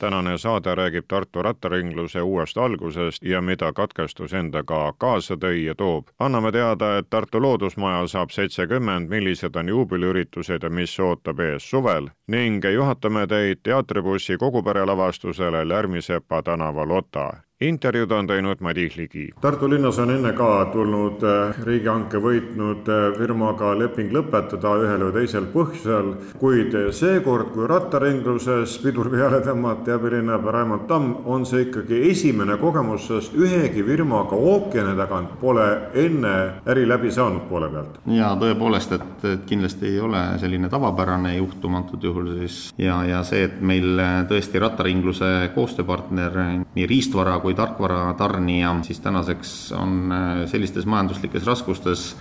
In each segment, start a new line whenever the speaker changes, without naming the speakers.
tänane saade räägib Tartu rattaringluse uuest algusest ja mida katkestus endaga kaasa tõi ja toob. anname teada, et Tartu Loodusmaja saab seitsekümmend, millised on juubeliüritused ja mis ootab ees suvel ning juhatame teid teatribussi kogupere lavastusele Lärmisepa tänaval Ota intervjuud on teinud Madis Ligi. Tartu linnas on enne ka tulnud äh, riigihanke võitnud äh, firmaga leping lõpetada ühel või teisel põhjusel, kuid seekord, kui rattaringluses pidur peale tõmmati abilinnapea Raimond Tamm, on see ikkagi esimene kogemus, sest ühegi firmaga ookeani tagant pole enne äri läbi saanud poole pealt.
ja tõepoolest, et, et kindlasti ei ole selline tavapärane juhtum antud juhul siis ja, ja see, et meil tõesti rattaringluse koostööpartner nii riistvara kui kui tarkvara tarnija, siis tänaseks on äh, sellistes majanduslikes raskustes,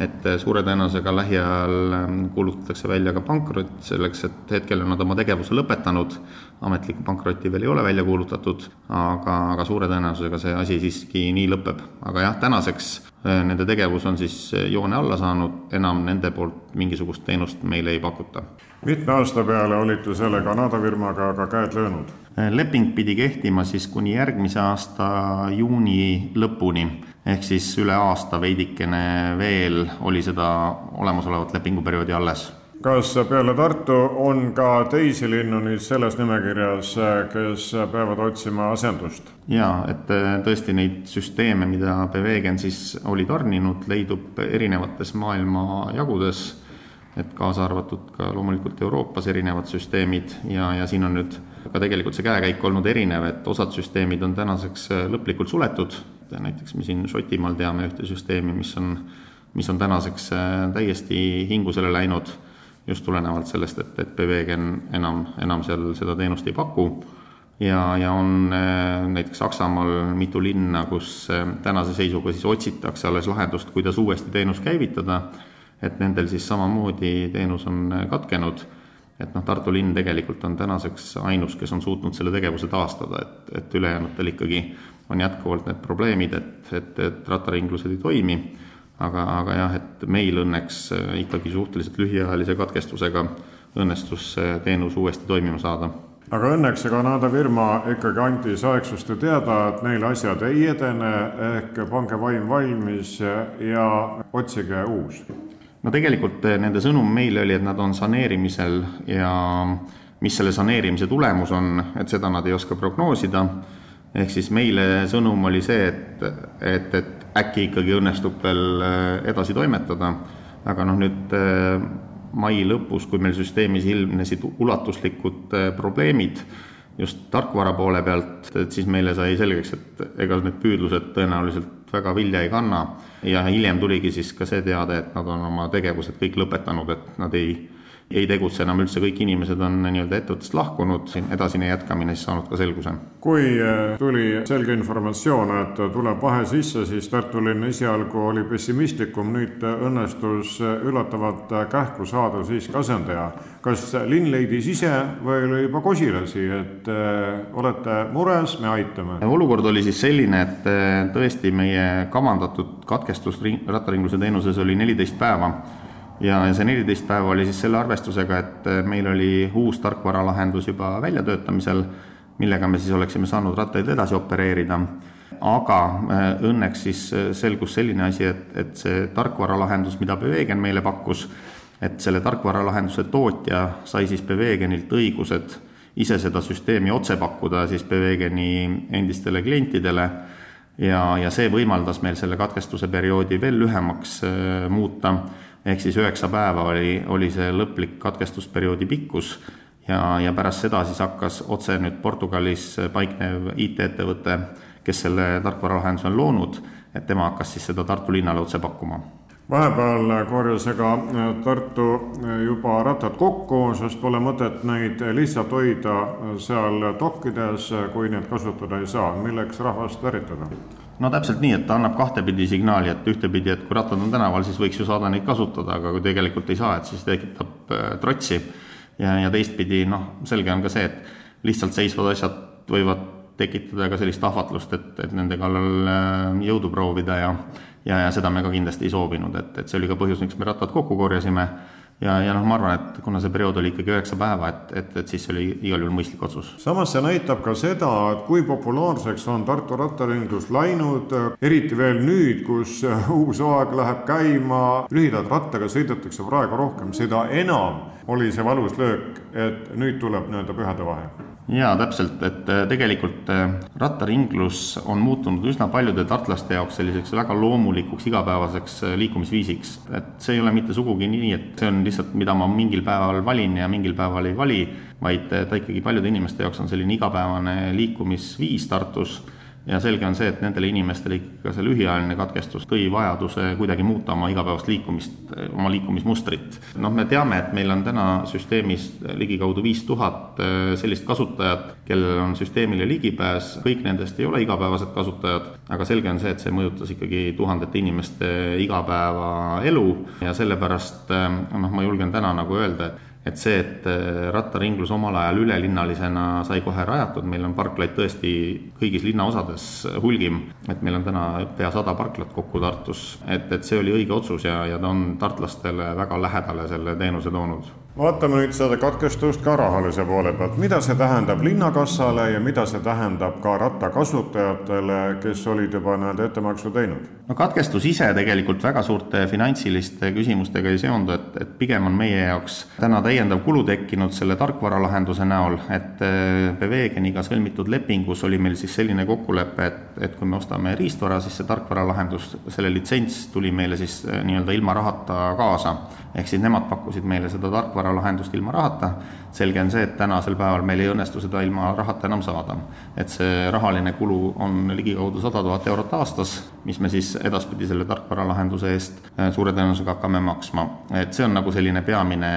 et äh, suure tõenäosusega lähiajal ähm, kuulutatakse välja ka pankrot, selleks et hetkel on nad oma tegevuse lõpetanud, ametlikku pankrotti veel ei ole välja kuulutatud, aga, aga suure tõenäosusega see asi siiski nii lõpeb. aga jah, tänaseks äh, nende tegevus on siis joone alla saanud, enam nende poolt mingisugust teenust meile ei pakuta.
mitme aasta peale olite selle Kanada firmaga ka käed löönud?
Leping pidi kehtima siis kuni järgmise aasta juuni lõpuni, ehk siis üle aasta veidikene veel oli seda olemasolevat lepinguperioodi alles.
Kas peale Tartu on ka teisi linnu nüüd selles nimekirjas, kes peavad otsima asendust?
jaa, et äh, tõesti neid süsteeme, mida Bevegen siis oli tarninud, leidub erinevates maailma jagudes, et kaasa arvatud ka loomulikult Euroopas erinevad süsteemid ja, ja siin on nüüd ka tegelikult see käekäik olnud erinev, et osad süsteemid on tänaseks äh, lõplikult suletud, näiteks me siin Šotimaal teame ühte süsteemi, mis on, mis on tänaseks äh, täiesti hingusele läinud, just tulenevalt sellest, et, et Bevegen enam, enam seal seda teenust ei paku. Ja, ja on äh, näiteks Saksamaal mitu linna, kus tänase seisuga siis otsitakse alles lahendust, kuidas uuesti teenus käivitada, et nendel siis samamoodi teenus on katkenud et noh, Tartu linn tegelikult on tänaseks ainus, kes on suutnud selle tegevuse taastada, et, et ülejäänutel ikkagi on jätkuvalt need probleemid, et, et, et rattaringlused ei toimi, aga, aga jah, et meil õnneks äh, ikkagi suhteliselt lühiajalise katkestusega õnnestus see teenus uuesti toimima saada.
Aga õnneks see Kanada firma ikkagi andis aegsasti teada, et neil asjad ei edene, ehk pange vaim valmis ja otsige uus
no tegelikult eh, nende sõnum meile oli, et nad on saneerimisel ja mis selle saneerimise tulemus on, et seda nad ei oska prognoosida. ehk siis meile sõnum oli see, et, et, et äkki ikkagi õnnestub veel eh, edasi toimetada, aga noh, nüüd eh, mai lõpus, kui meil süsteemis ilmnesid ulatuslikud probleemid just tarkvara poole pealt, et siis meile sai selgeks, et ega need püüdlused tõenäoliselt väga vilja ei kanna. Ja hiljem tuligi siis ka see teade, et nad on oma tegevused kõik lõpetanud, et nad ei ei tegutse enam üldse, kõik inimesed on nii-öelda ettevõttest lahkunud, edasine jätkamine siis saanud ka selguse.
kui äh, tuli selge informatsioon, et tuleb vahe sisse, siis Tartu linn esialgu oli pessimistlikum, nüüd õnnestus üllatavat kähku saada siiski asendaja. kas linn leidis ise või oli juba kosilasi, et olete mures, me aitame?
olukord oli siis selline, et tõesti meie kavandatud katkestus rattaringluse teenuses oli neliteist päeva ja, ja see neliteist päeva oli siis selle arvestusega, et äh, meil oli uus tarkvaralahendus juba väljatöötamisel, millega me siis oleksime saanud rattaid edasi opereerida. aga äh, õnneks siis äh, selgus selline asi, et, et see tarkvaralahendus, mida Bevegen meile pakkus, et selle tarkvaralahenduse tootja sai siis Bevegenilt õigused ise seda süsteemi otse pakkuda siis Bevegeni endistele klientidele ja, ja see võimaldas meil selle katkestuse perioodi veel lühemaks muuta ehk siis üheksa päeva oli, oli see lõplik katkestusperioodi pikkus ja, ja pärast seda siis hakkas otse nüüd Portugalis paiknev IT-ettevõte, kes selle tarkvaralahenduse on loonud, et tema hakkas siis seda Tartu linnale otse pakkuma
vahepeal korjas ega Tartu juba rattad kokku, sest pole mõtet neid lihtsalt hoida seal dokkides, kui neid kasutada ei saa. milleks rahvast väritada?
No täpselt nii, et ta annab kahtepidi signaali, et ühtepidi, et kui rattad on tänaval, siis võiks ju saada neid kasutada, aga kui tegelikult ei saa, et siis tekitab äh, trotsi. ja, ja teistpidi noh, selge on ka see, et lihtsalt seisvad asjad võivad tekitada ka sellist ahvatlust, et, et nende kallal äh, jõudu proovida ja ja, ja seda me ka kindlasti ei soovinud, et, et see oli ka põhjus, miks me rattad kokku korjasime ja, ja noh, ma arvan, et kuna see periood oli ikkagi üheksa päeva, et, et, et siis see oli igal juhul mõistlik otsus.
samas see näitab ka seda, et kui populaarseks on Tartu rattaringlus läinud, eriti veel nüüd, kus uus hooaeg läheb käima, lühidalt rattaga sõidetakse praegu rohkem, seda enam oli see valus löök, et nüüd tuleb nii-öelda pühade vahe
jaa, täpselt, et äh, tegelikult äh, rattaringlus on muutunud üsna paljude tartlaste jaoks selliseks väga loomulikuks igapäevaseks äh, liikumisviisiks. et see ei ole mitte sugugi nii, et see on lihtsalt, mida ma mingil päeval valin ja mingil päeval ei vali, vaid ta ikkagi paljude inimeste jaoks on selline igapäevane liikumisviis Tartus ja selge on see, et nendele inimestele ikkagi ka see lühiajaline katkestus tõi vajaduse kuidagi muuta oma igapäevast liikumist, oma liikumismustrit. noh, me teame, et meil on täna süsteemis ligikaudu viis tuhat äh, sellist kasutajat, kellel on süsteemile ligipääs, kõik nendest ei ole igapäevased kasutajad, aga selge on see, et see mõjutas ikkagi tuhandete inimeste igapäevaelu ja sellepärast äh, noh, ma julgen täna nagu öelda, et et see, et äh, rattaringlus omal ajal ülelinnalisena sai kohe rajatud, meil on parklaid tõesti kõigis linnaosades hulgim, et meil on täna pea sada parklat kokku Tartus, et, et see oli õige otsus ja, ja ta on tartlastele väga lähedale selle teenuse toonud
vaatame nüüd seda katkestust ka rahalise poole pealt, mida see tähendab linnakassale ja mida see tähendab ka rattakasutajatele, kes olid juba nii-öelda ettemaksu teinud?
no katkestus ise tegelikult väga suurte finantsiliste küsimustega ei seondu, et, et pigem on meie jaoks täna täiendav kulu tekkinud selle tarkvaralahenduse näol, et äh, sõlmitud lepingus oli meil siis selline kokkulepe, et, et kui me ostame riistvara, siis see tarkvaralahendus, selle litsents tuli meile siis äh, nii-öelda ilma rahata kaasa. Ehk siis nemad pakkusid meile seda tarkvara tarkvaralahendust ilma rahata, selge on see, et tänasel päeval meil ei õnnestu seda ilma rahata enam saada. et see rahaline kulu on ligikaudu sada tuhat eurot aastas, mis me siis edaspidi selle tarkvaralahenduse eest äh, suure tõenäosusega hakkame maksma. et see on nagu selline peamine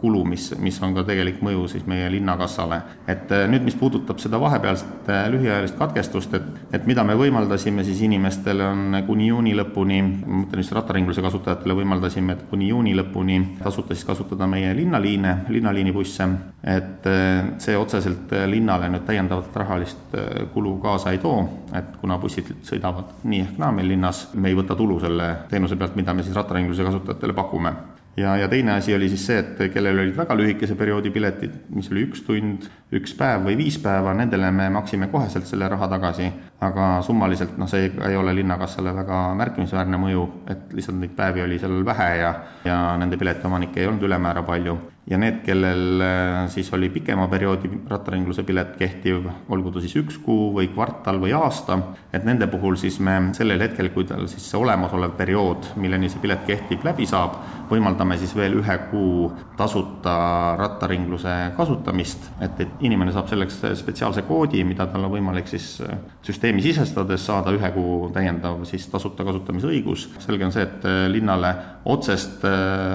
kulu, mis, mis on ka tegelik mõju siis meie linnakassale. et äh, nüüd, mis puudutab seda vahepealset äh, lühiajalist katkestust, et, et mida me võimaldasime siis inimestele, on kuni juuni lõpuni, ma mõtlen just rattaringluse kasutajatele võimaldasime, et kuni juuni lõpuni tasuta siis kasutada meie linna linnaliine, linnaliinibusse, et eh, see otseselt eh, linnale nüüd täiendavat rahalist eh, kulu kaasa ei too, et kuna bussid sõidavad nii ehk naa meil linnas, me ei võta tulu selle teenuse pealt, mida me siis rattaringluse kasutajatele pakume. Ja, ja teine asi oli siis see, et kellel olid väga lühikese perioodi piletid, mis oli üks tund, üks päev või viis päeva, nendele me maksime koheselt selle raha tagasi, aga summaliselt noh, see ei ole linnakassale väga märkimisväärne mõju, et lihtsalt neid päevi oli seal vähe ja, ja nende piletiomanikke ei olnud ülemäära palju ja need, kellel äh, siis oli pikema perioodi rattaringluse pilet kehtiv, olgu ta siis üks kuu või kvartal või aasta, et nende puhul siis me sellel hetkel, kui tal siis see olemasolev periood, milleni see pilet kehtib, läbi saab, võimaldame siis veel ühe kuu tasuta rattaringluse kasutamist, et, et inimene saab selleks spetsiaalse koodi, mida tal on võimalik siis äh, süsteemi sisestades saada ühe kuu täiendav siis tasuta kasutamisõigus. selge on see, et äh, linnale otsest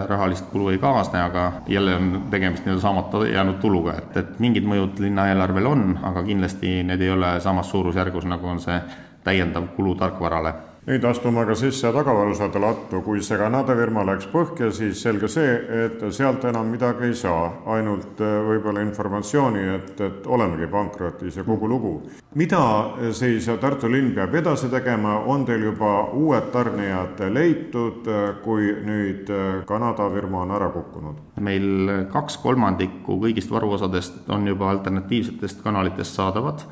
rahalist kulu ei kaasne, aga jälle on tegemist nii-öelda saamata jäänud tuluga, et, et mingid mõjud linnaeelarvel on, aga kindlasti need ei ole samas suurusjärgus, nagu on see täiendav kulu tarkvarale.
Nüüd astume aga sisse tagavarusade lattu, kui see Kanada firma läks põhja, siis selge see, et sealt enam midagi ei saa, ainult äh, võib-olla informatsiooni, et, et olemegi pankrotis ja kogu lugu. Mida siis Tartu linn peab edasi tegema, on teil juba uued tarnijad leitud, kui nüüd Kanada firma on ära kukkunud?
meil kaks kolmandikku kõigist varuosadest on juba alternatiivsetest kanalitest saadavad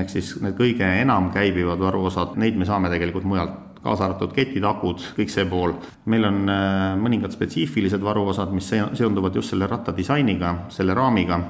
ehk siis need kõige enam käibivad varuosad, neid me saame tegelikult mujalt, kaasa arvatud ketid, akud, kõik see pool. meil on mõningad spetsiifilised varuosad, mis seonduvad just selle ratta disainiga, selle raamiga,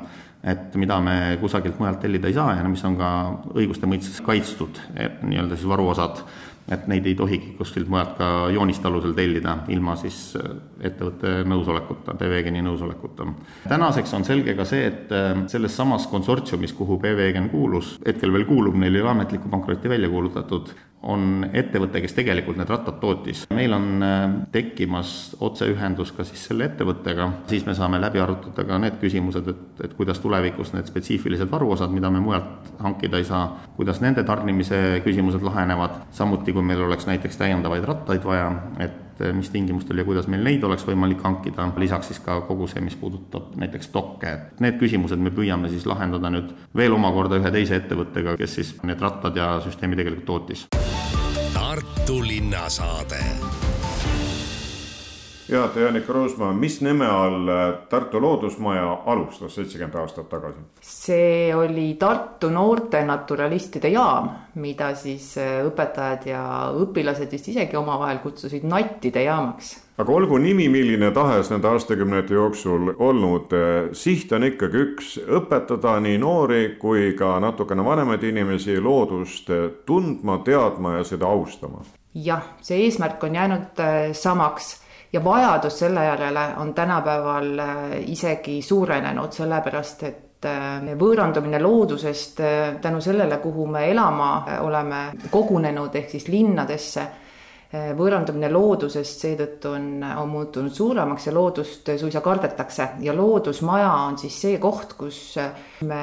et mida me kusagilt mujalt tellida ei saa ja mis on ka õiguste mõistes kaitstud, nii-öelda siis varuosad et neid ei tohigi kuskilt mujalt ka jooniste alusel tellida ilma siis äh, ettevõtte nõusolekuta, PVGeni nõusolekuta. tänaseks on selge ka see, et äh, selles samas konsortsiumis, kuhu PVGen kuulus, hetkel veel kuulub, neil ei ole ametlikku pankrotti välja kuulutatud, on ettevõte, kes tegelikult need rattad tootis. meil on äh, tekkimas otseühendus ka siis selle ettevõttega, siis me saame läbi arutada ka need küsimused, et, et kuidas tulevikus need spetsiifilised varuosad, mida me mujalt hankida ei saa, kuidas nende tarnimise küsimused lahenevad, samuti kui meil oleks näiteks täiendavaid rattaid vaja, et mis tingimustel ja kuidas meil neid oleks võimalik hankida, lisaks siis ka kogu see, mis puudutab näiteks dokke, et need küsimused me püüame siis lahendada nüüd veel omakorda ühe teise ettevõttega, kes siis need rattad ja süsteemi tegelikult tootis.
Tartu linnasaade
juhataja Janik Roosmaa, mis nime all Tartu Loodusmaja alustas seitsekümmend aastat tagasi?
see oli Tartu noorte naturalistide jaam, mida siis äh, õpetajad ja õpilased vist isegi omavahel kutsusid nattide jaamaks.
aga olgu nimi milline tahes nende aastakümnete jooksul olnud, äh, siht on ikkagi üks, õpetada nii noori kui ka natukene vanemaid inimesi loodust äh, tundma, teadma ja seda austama.
jah, see eesmärk on jäänud samaks ja vajadus selle järele on tänapäeval äh, isegi suurenenud, sellepärast et äh, võõrandumine loodusest äh, tänu sellele, kuhu me elama oleme kogunenud, ehk siis linnadesse võõrandumine loodusest seetõttu on, on muutunud suuremaks ja loodust suisa kardetakse ja loodusmaja on siis see koht, kus me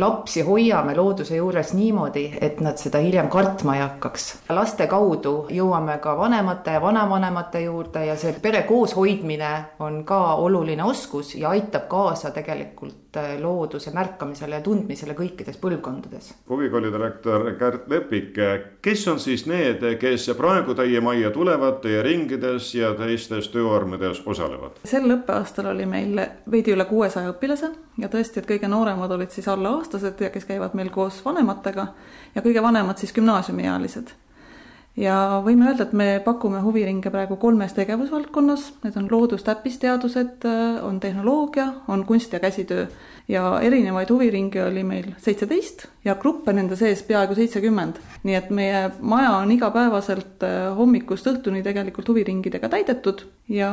lapsi hoiame looduse juures niimoodi, et nad seda hiljem kartma ei hakkaks. laste kaudu jõuame ka vanemate ja vanavanemate juurde ja see pere kooshoidmine on ka oluline oskus ja aitab kaasa tegelikult Äh, looduse märkamisele ja tundmisele kõikides põlvkondades.
huvikooli direktor Kärt Lepik, kes on siis need, kes praegu teie majja tulevad, teie ringides ja teistes töövormides osalevad?
sel õppeaastal oli meil veidi üle kuuesaja õpilase ja tõesti, et kõige nooremad olid siis allaaastased ja kes käivad meil koos vanematega ja kõige vanemad siis gümnaasiumiealised ja võime öelda, et me pakume huviringe praegu kolmes tegevusvaldkonnas, need on loodus, täppisteadused, on tehnoloogia, on kunst ja käsitöö. ja erinevaid huviringe oli meil seitseteist ja gruppe nende sees peaaegu seitsekümmend. nii et meie maja on igapäevaselt äh, hommikust õhtuni tegelikult huviringidega täidetud ja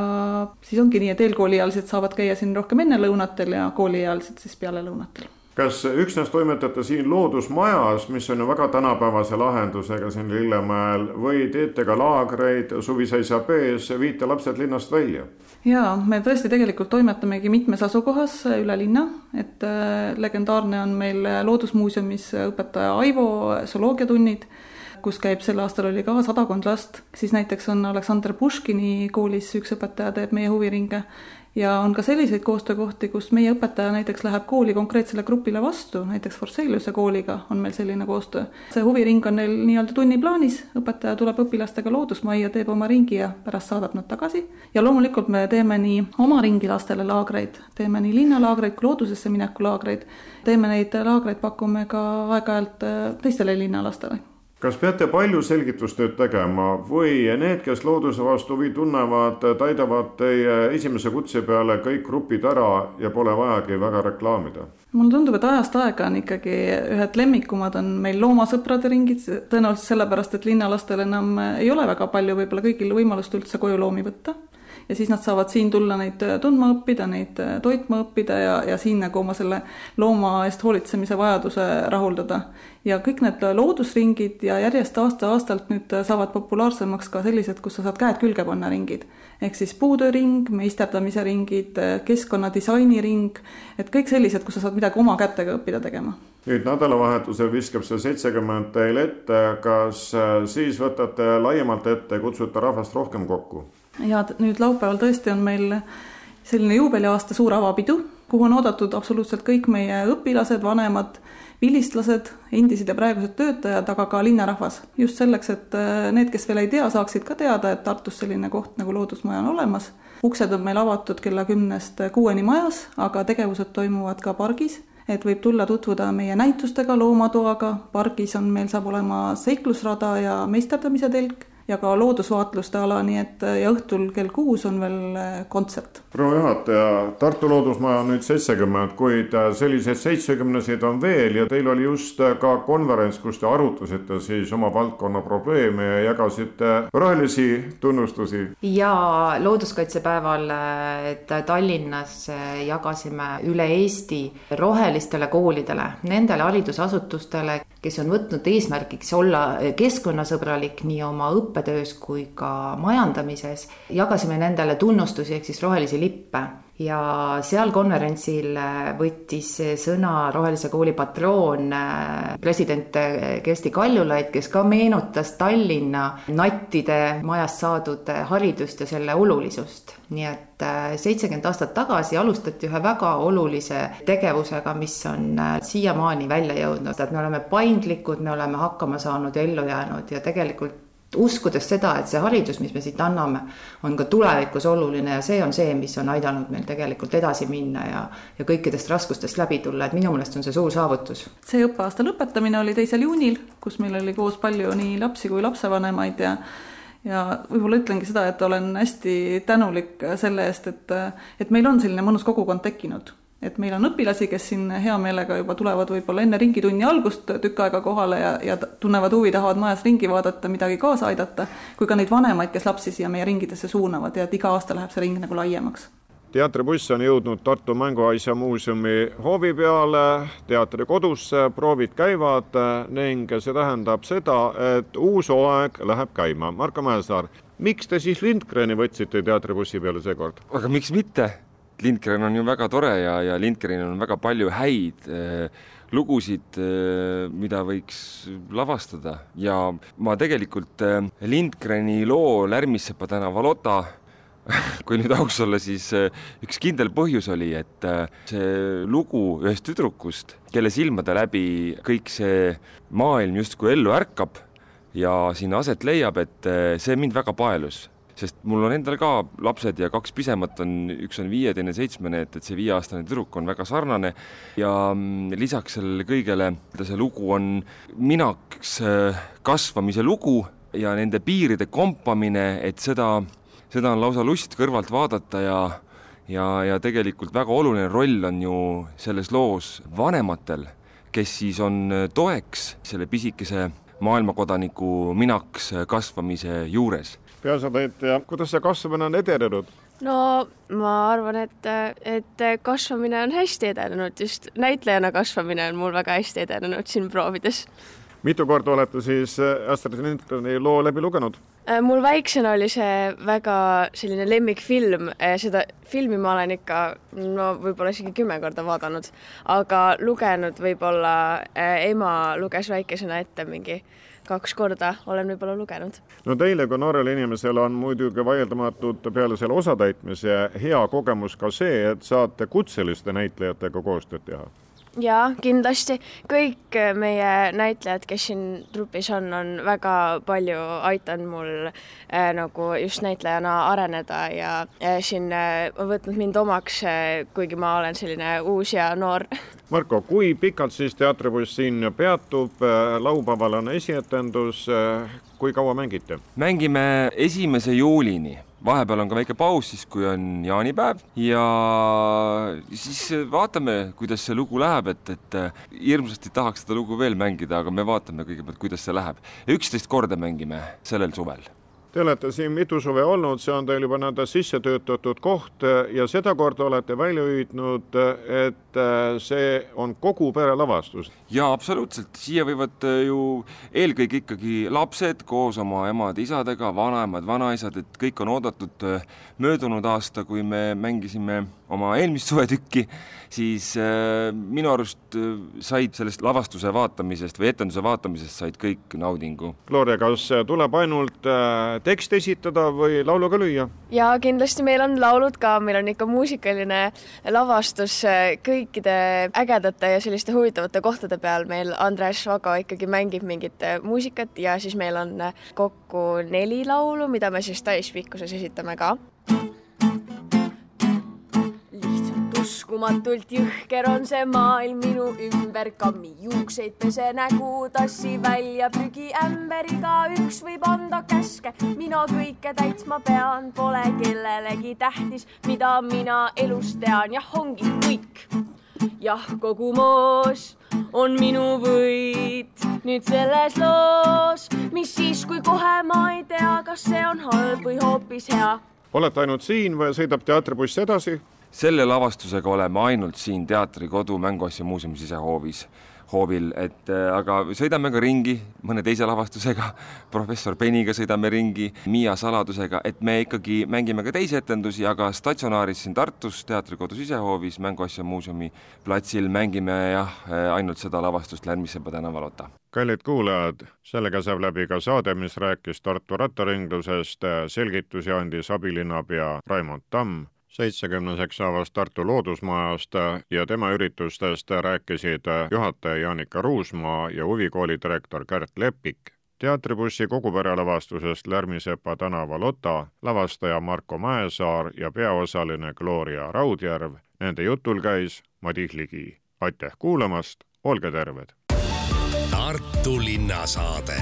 siis ongi nii, et eelkooliealised saavad käia siin rohkem enne lõunatel ja kooliealised siis peale lõunatel
kas üksnes toimetate siin loodusmajas, mis on ju väga tänapäevase lahendusega siin Lillemäel või teete ka laagreid, suviseisa B-s, viite lapsed linnast välja?
jaa, me tõesti tegelikult toimetamegi mitmes asukohas üle linna, et äh, legendaarne on meil Loodusmuuseumis õpetaja Aivo zooloogiatunnid kus käib sel aastal oli ka sadakond last, siis näiteks on Aleksandr Puškini koolis üks õpetaja teeb meie huviringe ja on ka selliseid koostöökohti, kus meie õpetaja näiteks läheb kooli konkreetsele grupile vastu, näiteks Forseliuse kooliga on meil selline koostöö. see huviring on neil nii-öelda tunniplaanis, õpetaja tuleb õpilastega loodusmajja, teeb oma ringi ja pärast saadab nad tagasi. ja loomulikult me teeme nii oma ringi lastele laagreid, teeme nii linnalaagreid kui loodusesse mineku laagreid, teeme neid laagreid, pakume ka aeg-ajalt äh, teistele linnalastele
kas peate palju selgitustööd tegema või need, kes looduse vastu huvi tunnevad, täidavad teie esimese kutse peale kõik grupid ära ja pole vajagi väga reklaamida?
mulle tundub, et ajast aega on ikkagi ühed lemmikumad on meil loomasõprade ringid, tõenäoliselt sellepärast, et linnalastel enam ei ole väga palju võib-olla kõigil võimalust üldse koju loomi võtta ja siis nad saavad siin tulla neid äh, tundma õppida, neid äh, toitma õppida ja, ja siin nagu oma selle looma eest hoolitsemise vajaduse rahuldada. ja kõik need loodusringid ja järjest aasta-aastalt nüüd saavad populaarsemaks ka sellised, kus sa saad käed külge panna ringid. ehk siis puutööring, meisterdamise ringid, keskkonnadisaini ring, et kõik sellised, kus sa saad midagi oma kätega õppida tegema
nüüd nädalavahetusel viskab see seitsekümmend teile ette, kas äh, siis võtate laiemalt ette, kutsute rahvast rohkem kokku?
Ja nüüd laupäeval tõesti on meil selline juubeliaasta suur avapidu, kuhu on oodatud absoluutselt kõik meie õpilased, vanemad, vilistlased, endised ja praegused töötajad, aga ka linnarahvas. just selleks, et äh, need, kes veel ei tea, saaksid ka teada, et Tartus selline koht nagu Loodusmaja on olemas. uksed on meil avatud kella kümnest kuueni majas, aga tegevused toimuvad ka pargis et võib tulla tutvuda meie näitustega, loomatoaga, pargis on meil, saab olema seiklusrada ja meisterdamise telk ja ka loodusvaatluste ala, nii et ja õhtul kell kuus on veel äh, kontsert.
proua juhataja, Tartu Loodusmaja on nüüd seitsekümmend, kuid äh, selliseid seitsmekümneseid on veel ja teil oli just äh, ka konverents, kus te arutasite siis oma valdkonna probleeme ja jagasite rohelisi tunnustusi.
ja looduskaitsepäeval Tallinnas jagasime üle Eesti rohelistele koolidele, nendele haridusasutustele, kes on võtnud eesmärgiks olla keskkonnasõbralik nii oma õppe õppetöös kui ka majandamises. jagasime nendele tunnustusi ehk siis rohelisi lippe ja seal konverentsil võttis sõna Rohelise Kooli patroon, president Kersti Kaljulaid, kes ka meenutas Tallinna nattide majast saadud haridust ja selle olulisust. nii et seitsekümmend aastat tagasi alustati ühe väga olulise tegevusega, mis on siiamaani välja jõudnud, et me oleme paindlikud, me oleme hakkama saanud ja ellu jäänud ja tegelikult uskudes seda, et see haridus, mis me siit anname, on ka tulevikus oluline ja see on see, mis on aidanud meil tegelikult edasi minna ja, ja kõikidest raskustest läbi tulla, et minu meelest on see suur saavutus.
see õppeaasta lõpetamine oli teisel juunil, kus meil oli koos palju nii lapsi kui lapsevanemaid ja ja võib-olla ütlengi seda, et olen hästi tänulik selle eest, et, et meil on selline mõnus kogukond tekkinud et meil on õpilasi, kes siin hea meelega juba tulevad võib-olla enne ringitunni algust tükk aega kohale ja, ja tunnevad huvi, tahavad majas ringi vaadata, midagi kaasa aidata, kui ka neid vanemaid, kes lapsi siia meie ringidesse suunavad ja et iga aasta läheb see ring nagu laiemaks
teatribuss on jõudnud Tartu Mänguasja muuseumi hoovi peale, teatrikodusse, proovid käivad ning see tähendab seda, et uus hooaeg läheb käima. Marko Mäesaar, miks te siis Lindgreni võtsite teatribussi peale seekord?
aga miks mitte? Lindgren on ju väga tore ja, ja Lindgrenil on väga palju häid äh, lugusid äh,, mida võiks lavastada. Ja ma tegelikult äh, Lindgreni loo Lärmissepa tänava Lotta kui nüüd aus olla, siis üks kindel põhjus oli, et see lugu ühest tüdrukust, kelle silmade läbi kõik see maailm justkui ellu ärkab ja sinna aset leiab, et see mind väga paelus sest mul on endal ka lapsed ja kaks pisemat on, üks on viie, teine seitsmene, et, et see viieaastane tüdruk on väga sarnane. Ja mm, lisaks sellele kõigele see lugu on minaks äh, kasvamise lugu ja nende piiride kompamine, et seda, seda on lausa lust kõrvalt vaadata ja ja, ja tegelikult väga oluline roll on ju selles loos vanematel, kes siis on toeks selle pisikese maailmakodaniku minaks kasvamise juures
peaasjataitja, kuidas see kasvamine on edenenud?
no ma arvan, et, et kasvamine on hästi edenenud, just näitlejana kasvamine on mul väga hästi edenenud siin proovides.
mitu korda olete siis Astrid Lindgreni loo läbi lugenud?
Äh, mul väiksena oli see väga selline lemmikfilm, äh, seda filmi ma olen ikka no võib-olla isegi kümme korda vaadanud, aga lugenud võib-olla äh, ema luges väikesena ette mingi kaks korda olen võib-olla lugenud.
no teile kui noorele inimesele on muidugi vaieldamatult peale selle osatäitmise hea kogemus ka see, et saate kutseliste näitlejatega koostööd teha
jaa, kindlasti. Kõik meie näitlejad, kes siin trupis on, on väga palju aidanud mul äh, nagu just näitlejana areneda ja äh, siin äh, võtnud mind omaks äh,, kuigi ma olen selline uus ja noor.
Marko, kui pikalt siis teatribuss siin peatub, äh, laupäeval on esietendus, äh, kui kaua mängite?
mängime esimese juulini vahepeal on ka väike paus, siis kui on jaanipäev ja siis vaatame, kuidas see lugu läheb, et, et hirmsasti tahaks seda lugu veel mängida, aga me vaatame kõigepealt, kuidas see läheb. üksteist korda mängime sellel suvel
Te olete siin mitu suve olnud, see on teil juba nõnda sisse töötatud koht ja sedakorda olete välja hüüdnud, et see on kogu pere lavastus.
jaa, absoluutselt, siia võivad ju eelkõige ikkagi lapsed koos oma emade-isadega, vanaemad, vanaisad, et kõik on oodatud möödunud aasta, kui me mängisime oma eelmist suvetükki, siis minu arust said sellest lavastuse vaatamisest või etenduse vaatamisest said kõik naudingu.
Gloria, kas tuleb ainult äh, tekst esitada või laulu ka lüüa?
jaa, kindlasti meil on laulud ka, meil on ikka muusikaline lavastus äh, kõikide ägedate ja selliste huvitavate kohtade peal. meil Andres Vago ikkagi mängib mingit äh, muusikat ja siis meil on kokku neli laulu, mida me siis täispikkuses esitame ka uskumatult jõhker on see maailm minu ümber, kammi juukseid pese nägu, tassi välja prügiämberiga, üks võib anda käske, mina kõike täitma pean, pole kellelegi tähtis, mida mina elus tean, jah, ongi kõik. jah, kogu moos on minu võit nüüd selles loos, mis siis, kui kohe ma ei tea, kas see on halb või hoopis hea.
olete ainult siin või sõidab teatribuss edasi?
Selle lavastusega oleme ainult siin Teatrikodu Mänguasja muuseumi sisehoovis. hoovil, et aga sõidame ka ringi mõne teise lavastusega, professor Peniga sõidame ringi, Miia saladusega, et me ikkagi mängime ka teisi etendusi, aga statsionaaris siin Tartus, teatrikodus sisehoovis, Mänguasja muuseumi platsil mängime jah, ainult seda lavastust Lärmissepa tänaval Ota
kallid kuulajad, sellega saab läbi ka saade, mis rääkis Tartu rattaringlusest, selgitusi andis abilinnapea Raimond Tamm, seitsmekümneseks saavast Tartu Loodusmajast ja tema üritustest rääkisid juhataja Jaanika Ruusmaa ja huvikooli direktor Kärt Lepik. teatribussi kogupere lavastusest Lärmisepa tänaval Ota lavastaja Marko Mäesaar ja peaosaline Gloria Raudjärv. Nende jutul käis Madis Ligi. aitäh kuulamast, olge terved!
Tartu linnasaade